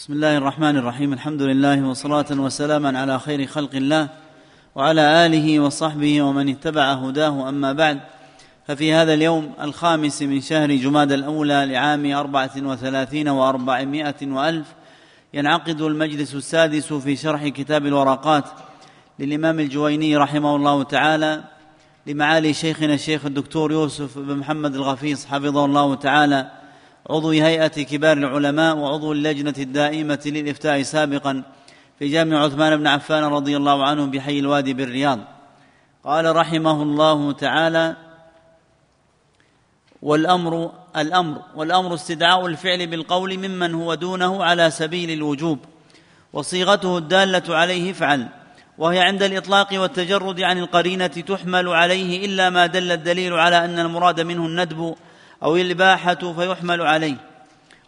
بسم الله الرحمن الرحيم الحمد لله وصلاة وسلاما على خير خلق الله وعلى آله وصحبه ومن اتبع هداه أما بعد ففي هذا اليوم الخامس من شهر جماد الأولى لعام أربعة وثلاثين وأربعمائة وألف ينعقد المجلس السادس في شرح كتاب الورقات للإمام الجويني رحمه الله تعالى لمعالي شيخنا الشيخ الدكتور يوسف بن محمد الغفيص حفظه الله تعالى عضو هيئة كبار العلماء وعضو اللجنة الدائمة للإفتاء سابقا في جامع عثمان بن عفان رضي الله عنه بحي الوادي بالرياض. قال رحمه الله تعالى والأمر الأمر والأمر استدعاء الفعل بالقول ممن هو دونه على سبيل الوجوب وصيغته الدالة عليه افعل وهي عند الإطلاق والتجرد عن القرينة تحمل عليه إلا ما دل الدليل على أن المراد منه الندب أو الإباحة فيحمل عليه.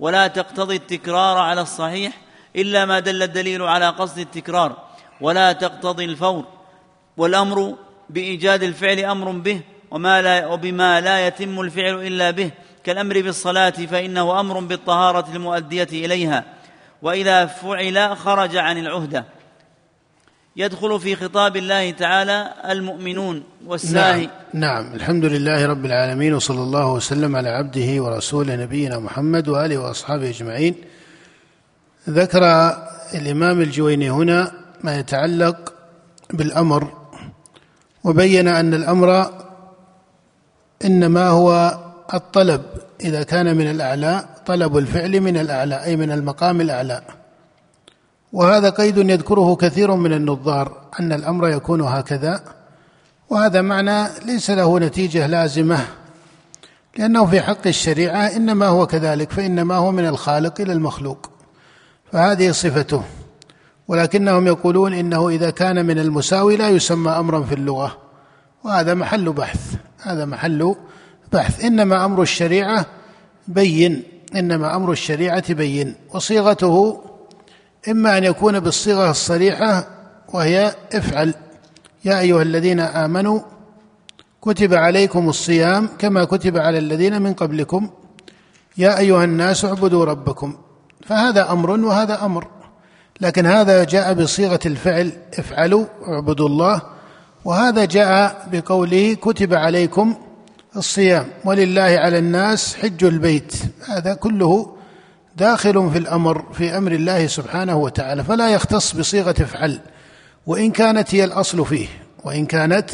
ولا تقتضي التكرار على الصحيح إلا ما دل الدليل على قصد التكرار. ولا تقتضي الفور. والأمر بإيجاد الفعل أمر به وما لا وبما لا يتم الفعل إلا به. كالأمر بالصلاة فإنه أمر بالطهارة المؤدية إليها. وإذا فعل خرج عن العهدة. يدخل في خطاب الله تعالى المؤمنون والساهي. نعم, نعم. الحمد لله رب العالمين وصلى الله وسلم على عبده ورسوله نبينا محمد وآله وأصحابه أجمعين. ذكر الإمام الجويني هنا ما يتعلق بالأمر وبين أن الأمر إنما هو الطلب. إذا كان من الأعلى طلب الفعل من الأعلى أي من المقام الأعلى. وهذا قيد يذكره كثير من النظار أن الأمر يكون هكذا وهذا معنى ليس له نتيجة لازمة لأنه في حق الشريعة إنما هو كذلك فإنما هو من الخالق إلى المخلوق فهذه صفته ولكنهم يقولون إنه إذا كان من المساوي لا يسمى أمرا في اللغة وهذا محل بحث هذا محل بحث إنما أمر الشريعة بين إنما أمر الشريعة بين وصيغته إما أن يكون بالصيغة الصريحة وهي افعل. يا أيها الذين آمنوا كتب عليكم الصيام كما كتب على الذين من قبلكم. يا أيها الناس اعبدوا ربكم. فهذا أمر وهذا أمر. لكن هذا جاء بصيغة الفعل افعلوا اعبدوا الله. وهذا جاء بقوله كتب عليكم الصيام. ولله على الناس حج البيت. هذا كله داخل في الأمر في أمر الله سبحانه وتعالى فلا يختص بصيغة افعل وإن كانت هي الأصل فيه وإن كانت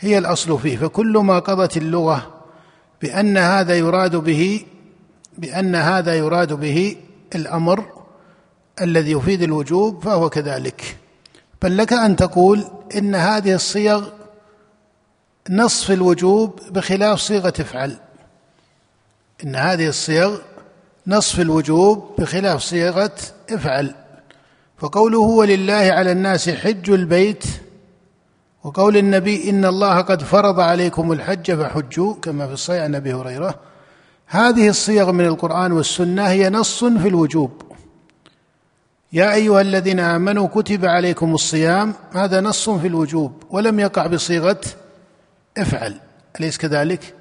هي الأصل فيه. فكل ما قضت اللغة بأن هذا يراد به بأن هذا يراد به الأمر الذي يفيد الوجوب فهو كذلك. بل لك أن تقول إن هذه الصيغ نصف الوجوب بخلاف صيغة افعل. إن هذه الصيغ نصف الوجوب بخلاف صيغة افعل. فقوله ولله على الناس حج البيت وقول النبي إن الله قد فرض عليكم الحج فحجوا كما في الصحيح عن أبي هريرة. هذه الصيغ من القرآن والسنة هي نص في الوجوب. يا أيها الذين آمنوا كتب عليكم الصيام هذا نص في الوجوب ولم يقع بصيغة افعل أليس كذلك؟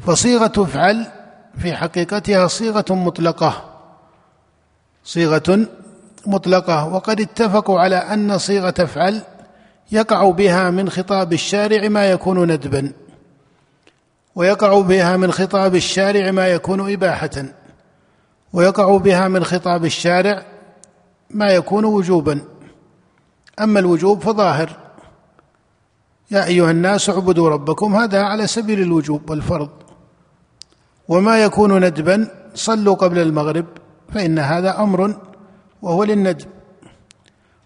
فصيغة افعل في حقيقتها صيغة مطلقة. صيغة مطلقة. وقد اتفقوا على أن صيغة افعل يقع بها من خطاب الشارع ما يكون ندبا. ويقع بها من خطاب الشارع ما يكون اباحه. ويقع بها من خطاب الشارع ما يكون وجوبا. أما الوجوب فظاهر. يا أيها الناس اعبدوا ربكم هذا على سبيل الوجوب والفرض. وما يكون ندبا صلوا قبل المغرب فإن هذا أمر وهو للندب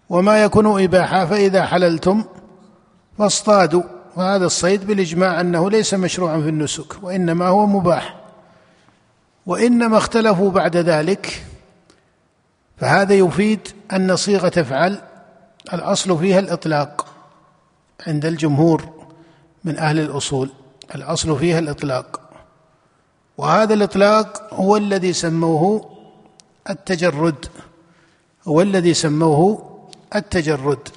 وما يكون إباحة فإذا حللتم فاصطادوا. وهذا الصيد بالإجماع أنه ليس مشروعا في النسك وإنما هو مباح. وإنما اختلفوا بعد ذلك فهذا يفيد أن صيغة افعل الأصل فيها الإطلاق عند الجمهور من أهل الأصول. الأصل فيها الإطلاق. وهذا الإطلاق هو الذي سموه التجرد هو الذي سموه التجرد.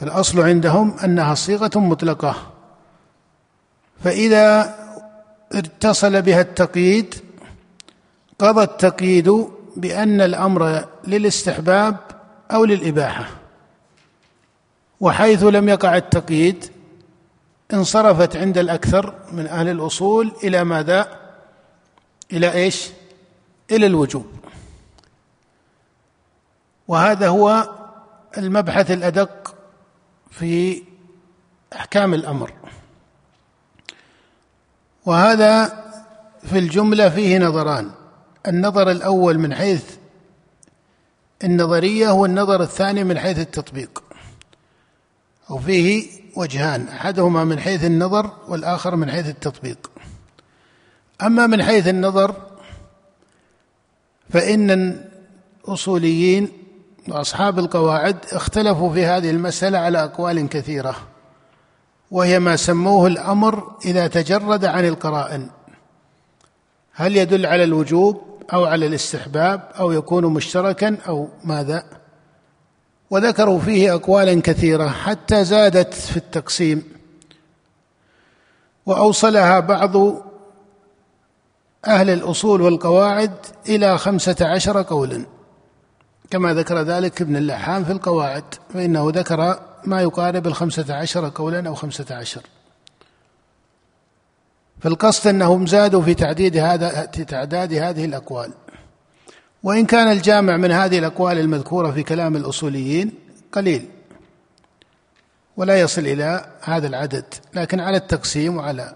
فالأصل عندهم أنها صيغة مطلقة. فإذا اتصل بها التقييد قضى التقييد بأن الأمر للاستحباب أو للإباحة وحيث لم يقع التقييد انصرفت عند الأكثر من أهل الأصول إلى ماذا؟ إلى إيش؟ إلى الوجوب. وهذا هو المبحث الأدق في أحكام الأمر. وهذا في الجملة فيه نظران. النظر الأول من حيث النظرية هو النظر الثاني من حيث التطبيق. وفيه وجهان أحدهما من حيث النظر والآخر من حيث التطبيق. أما من حيث النظر فإن الأصوليين وأصحاب القواعد اختلفوا في هذه المسألة على أقوال كثيرة وهي ما سموه الأمر إذا تجرد عن القرائن. هل يدل على الوجوب أو على الاستحباب أو يكون مشتركا أو ماذا؟ وذكروا فيه أقوالا كثيرة حتى زادت في التقسيم. وأوصلها بعض أهل الأصول والقواعد إلى خمسة عشر قولا. كما ذكر ذلك ابن اللحام في القواعد فإنه ذكر ما يقارب الخمسة عشر قولا أو خمسة عشر. فالقصد أنهم زادوا في تعديد هذا في تعداد هذه الأقوال. وإن كان الجامع من هذه الأقوال المذكورة في كلام الأصوليين قليل. ولا يصل إلى هذا العدد لكن على التقسيم وعلى.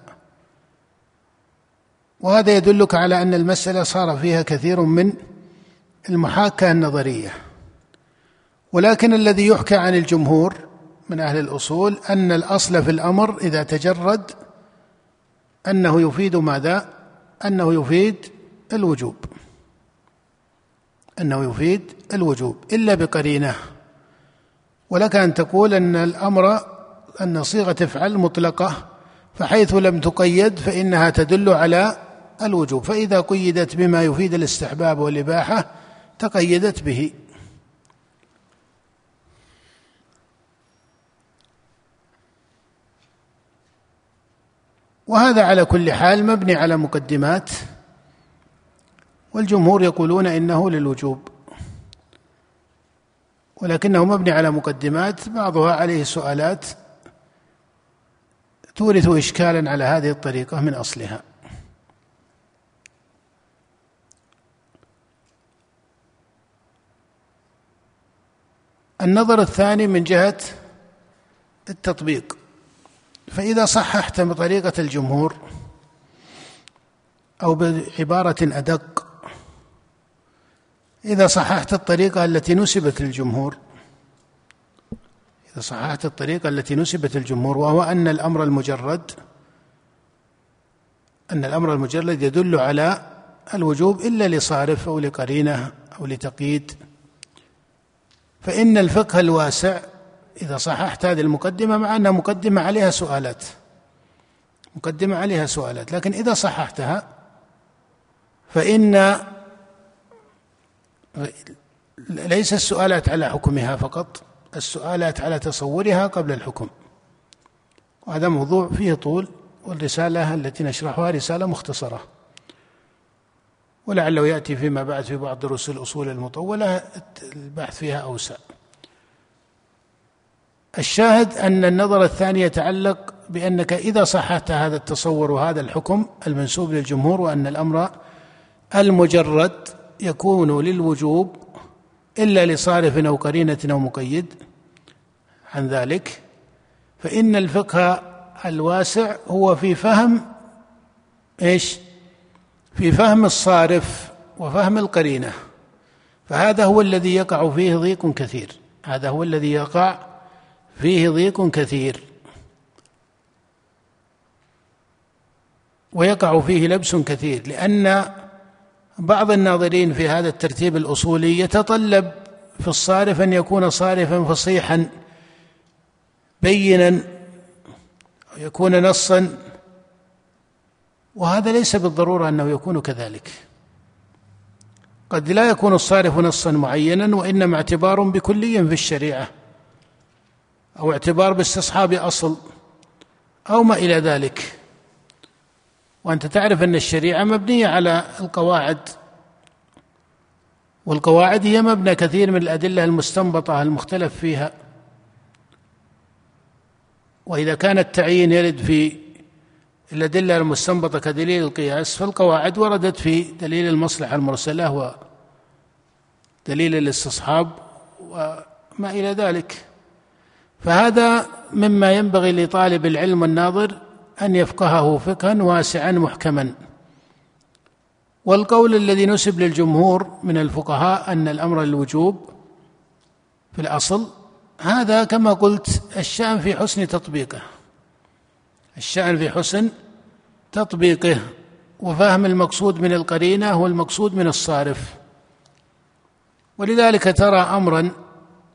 وهذا يدلك على أن المسألة صار فيها كثير من المحاكاة النظرية. ولكن الذي يحكى عن الجمهور من أهل الأصول أن الأصل في الأمر إذا تجرد أنه يفيد ماذا؟ أنه يفيد الوجوب. أنه يفيد الوجوب إلا بقرينة. ولك أن تقول أن الأمر أن صيغة افعل مطلقة فحيث لم تقيد فإنها تدل على الوجوب. فإذا قيدت بما يفيد الاستحباب والإباحة تقيدت به. وهذا على كل حال مبني على مقدمات والجمهور يقولون إنه للوجوب. ولكنه مبني على مقدمات بعضها عليه سؤالات تورث اشكالا على هذه الطريقة من أصلها. النظر الثاني من جهة التطبيق. فإذا صححت بطريقة الجمهور أو بعبارة أدق إذا صححت الطريقة التي نسبت للجمهور إذا صححت الطريقة التي نسبت للجمهور وهو أن الأمر المجرد أن الأمر المجرد يدل على الوجوب إلا لصارف أو لقرينة أو لتقييد. فإن الفقه الواسع إذا صححت هذه المقدمة مع أنها مقدمة عليها سؤالات. مقدمة عليها سؤالات لكن إذا صححتها فإن ليس السؤالات على حكمها فقط السؤالات على تصورها قبل الحكم. وهذا موضوع فيه طول والرسالة التي نشرحها رسالة مختصرة. ولعله يأتي فيما بعد في بعض دروس الأصول المطولة البحث فيها أوسع. الشاهد أن النظر الثاني يتعلق بأنك إذا صححت هذا التصور وهذا الحكم المنسوب للجمهور وأن الأمر المجرد يكون للوجوب إلا لصارف أو قرينة أو مقيد عن ذلك فإن الفقه الواسع هو في فهم إيش؟ في فهم الصارف وفهم القرينة فهذا هو الذي يقع فيه ضيق كثير هذا هو الذي يقع فيه ضيق كثير ويقع فيه لبس كثير لأن بعض الناظرين في هذا الترتيب الأصولي يتطلب في الصارف أن يكون صارفا فصيحا بينا ويكون نصا. وهذا ليس بالضرورة أنه يكون كذلك. قد لا يكون الصارف نصا معينا وإنما اعتبار بكلي في الشريعة أو اعتبار باستصحاب أصل أو ما إلى ذلك. وأنت تعرف أن الشريعة مبنية على القواعد والقواعد هي مبنى كثير من الأدلة المستنبطة المختلف فيها. وإذا كان التعيين يرد في الأدلة المستنبطة كدليل القياس فالقواعد وردت في دليل المصلحة المرسلة ودليل الاستصحاب وما إلى ذلك. فهذا مما ينبغي لطالب العلم الناظر أن يفقهه فقها واسعا محكما. والقول الذي نسب للجمهور من الفقهاء أن الأمر الوجوب في الأصل هذا كما قلت الشأن في حسن تطبيقه. الشأن في حسن تطبيقه وفهم المقصود من القرينة والمقصود من الصارف. ولذلك ترى أمرا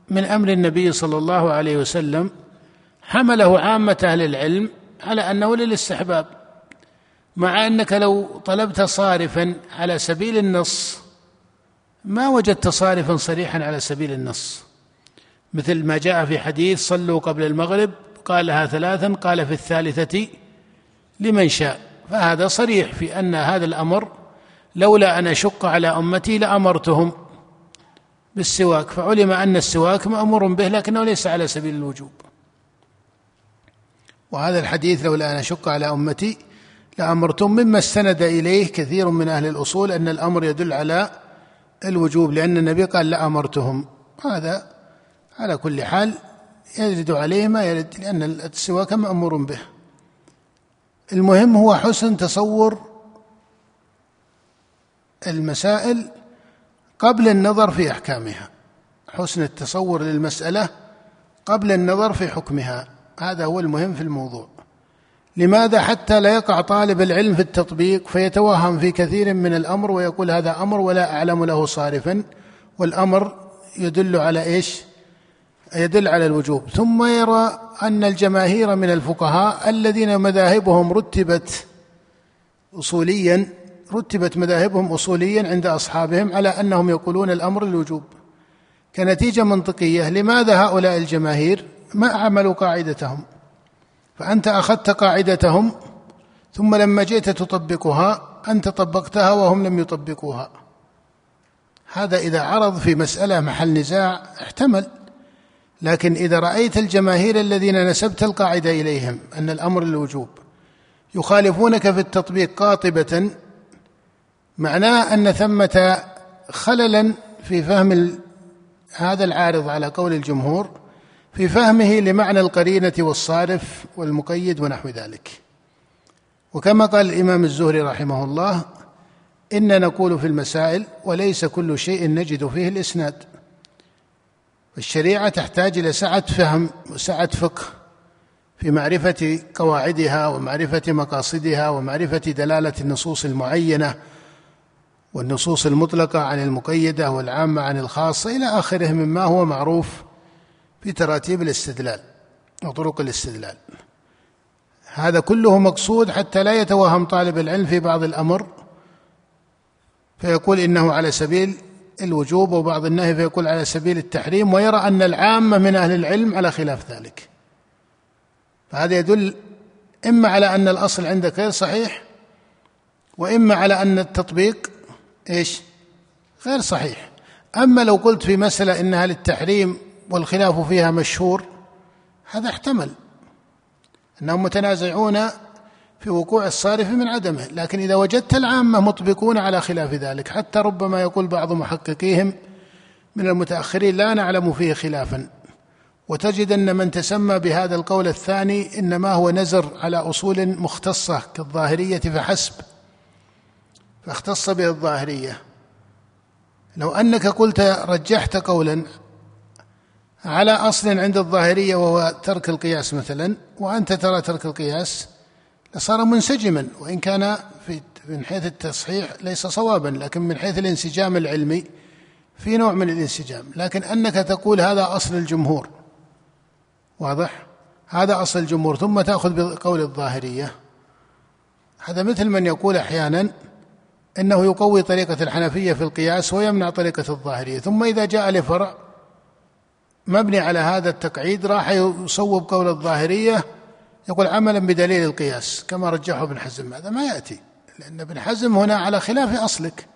من أمر النبي صلى الله عليه وسلم حمله عامة أهل العلم على أنه للاستحباب مع أنك لو طلبت صارفا على سبيل النص ما وجدت صارفا صريحا على سبيل النص. مثل ما جاء في حديث صلوا قبل المغرب قالها ثلاثا قال في الثالثة لمن شاء فهذا صريح في أن هذا الأمر لولا أن أشق على أمتي لأمرتهم بالسواك فعلم أن السواك مأمور به لكنه ليس على سبيل الوجوب. وهذا الحديث لولا أن أشق على أمتي لأمرتم مما استند إليه كثير من أهل الأصول أن الأمر يدل على الوجوب لأن النبي قال لأمرتهم. هذا على كل حال يرد عليه ما يرد لأن السواك مأمور به. المهم هو حسن تصور المسائل قبل النظر في أحكامها. حسن التصور للمسألة قبل النظر في حكمها. هذا هو المهم في الموضوع. لماذا حتى لا يقع طالب العلم في التطبيق فيتوهم في كثير من الأمر ويقول هذا أمر ولا أعلم له صارفا؟ والأمر يدل على إيش؟ يدل على الوجوب. ثم يرى أن الجماهير من الفقهاء الذين مذاهبهم رتبت اصوليا رتبت مذاهبهم اصوليا عند أصحابهم على أنهم يقولون الأمر الوجوب كنتيجة منطقية. لماذا هؤلاء الجماهير ما عملوا قاعدتهم؟ فأنت أخذت قاعدتهم ثم لما جئت تطبقها أنت طبقتها وهم لم يطبقوها. هذا إذا عرض في مسألة محل نزاع احتمل. لكن إذا رأيت الجماهير الذين نسبت القاعدة إليهم أن الأمر الوجوب يخالفونك في التطبيق قاطبة معناه أن ثمة خللا في فهم هذا العارض على قول الجمهور في فهمه لمعنى القرينة والصارف والمقيد ونحو ذلك. وكما قال الإمام الزهري رحمه الله إن نقول في المسائل وليس كل شيء نجد فيه الإسناد. الشريعة تحتاج إلى سعة فهم وسعة فقه في معرفة قواعدها ومعرفة مقاصدها ومعرفة دلالة النصوص المعينة والنصوص المطلقة عن المقيدة والعامة عن الخاصة إلى آخره مما هو معروف في تراتيب الاستدلال وطرق الاستدلال. هذا كله مقصود حتى لا يتوهم طالب العلم في بعض الأمر فيقول إنه على سبيل الوجوب وبعض النهي فيقول على سبيل التحريم ويرى أن العامه من أهل العلم على خلاف ذلك. فهذا يدل إما على أن الأصل عندك غير صحيح وإما على أن التطبيق إيش؟ غير صحيح. أما لو قلت في مسألة إنها للتحريم والخلاف فيها مشهور هذا احتمل. أنهم متنازعون في وقوع الصارف من عدمه لكن إذا وجدت العامة مطبقون على خلاف ذلك حتى ربما يقول بعض محققيهم من المتأخرين لا نعلم فيه خلافا. وتجد أن من تسمى بهذا القول الثاني إنما هو نزر على أصول مختصة كالظاهرية فحسب. فاختص به الظاهرية. لو أنك قلت رجحت قولا على أصل عند الظاهرية وهو ترك القياس مثلا وأنت ترى ترك القياس لصار منسجما وإن كان في من حيث التصحيح ليس صوابا لكن من حيث الانسجام العلمي في نوع من الانسجام. لكن أنك تقول هذا أصل الجمهور واضح؟ هذا أصل الجمهور ثم تأخذ بقول الظاهرية. هذا مثل من يقول أحيانا إنه يقوي طريقة الحنفية في القياس ويمنع طريقة الظاهرية ثم إذا جاء لفرع مبني على هذا التقعيد راح يصوب قول الظاهرية يقول عملا بدليل القياس كما رجحه ابن حزم. هذا ما يأتي لأن ابن حزم هنا على خلاف أصلك.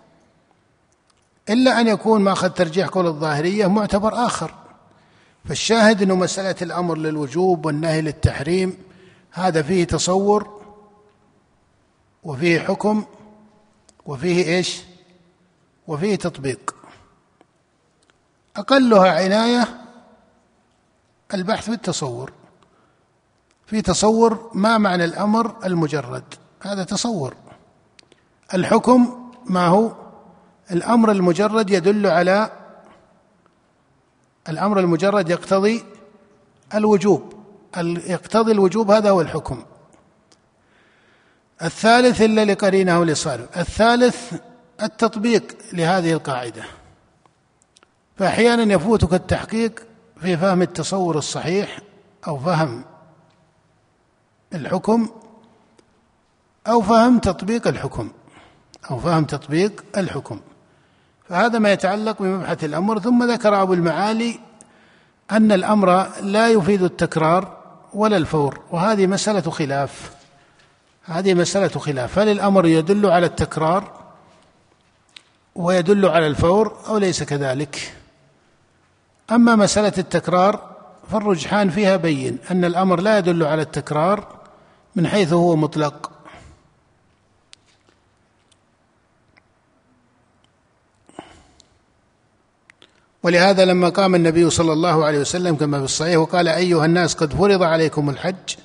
إلا أن يكون ماخذ ترجيح قول الظاهرية معتبر آخر. فالشاهد أنه مسألة الأمر للوجوب والنهي للتحريم هذا فيه تصور وفيه حكم وفيه إيش؟ وفيه تطبيق. أقلها عناية البحث بالتصور. في تصور ما معنى الأمر المجرد؟ هذا تصور. الحكم ما هو؟ الأمر المجرد يدل على الأمر المجرد يقتضي الوجوب. يقتضي الوجوب هذا هو الحكم. الثالث إلا لقرينه لصالح. الثالث التطبيق لهذه القاعدة. فأحيانا يفوتك التحقيق في فهم التصور الصحيح أو فهم الحكم أو فهم تطبيق الحكم أو فهم تطبيق الحكم. فهذا ما يتعلق بمبحث الأمر. ثم ذكر أبو المعالي أن الأمر لا يفيد التكرار ولا الفور وهذه مسألة خلاف. هذه مسألة خلاف. هل الأمر يدل على التكرار ويدل على الفور أو ليس كذلك؟ أما مسألة التكرار فالرجحان فيها بين أن الأمر لا يدل على التكرار من حيث هو مطلق. ولهذا لما قام النبي صلى الله عليه وسلم كما في الصحيح وقال أيها الناس قد فرض عليكم الحج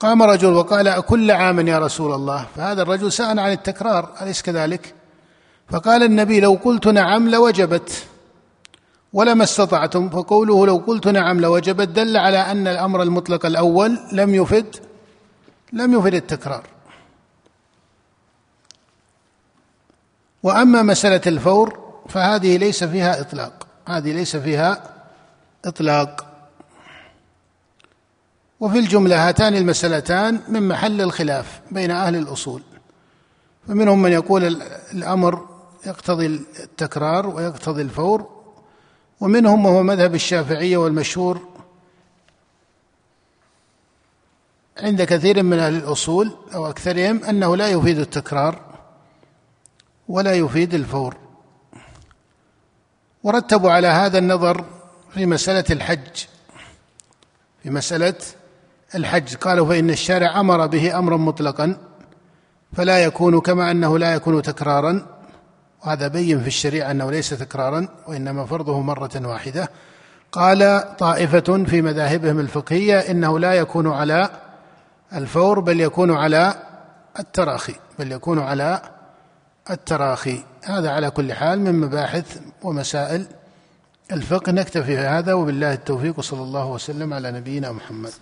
قام رجل وقال أكل عام يا رسول الله فهذا الرجل سأل عن التكرار أليس كذلك؟ فقال النبي لو قلت نعم لوجبت. ولما استطعتم. فقوله لو قلت نعم لوجبت دل على أن الأمر المطلق الأول لم يفد لم يفد التكرار. وأما مسألة الفور فهذه ليس فيها إطلاق. هذه ليس فيها إطلاق. وفي الجملة هاتان المسألتان من محل الخلاف بين أهل الأصول. فمنهم من يقول الأمر يقتضي التكرار ويقتضي الفور ومنهم وهو مذهب الشافعية والمشهور عند كثير من أهل الأصول أو أكثرهم أنه لا يفيد التكرار ولا يفيد الفور. ورتبوا على هذا النظر في مسألة الحج. في مسألة الحج. قالوا فإن الشارع أمر به أمرا مطلقا فلا يكون كما أنه لا يكون تكرارا. وهذا بين في الشريعة أنه ليس تكرارا وإنما فرضه مرة واحدة. قال طائفة في مذاهبهم الفقهية إنه لا يكون على الفور بل يكون على التراخي بل يكون على التراخي. هذا على كل حال من مباحث ومسائل الفقه. نكتفي في هذا وبالله التوفيق وصلى الله وسلم على نبينا محمد.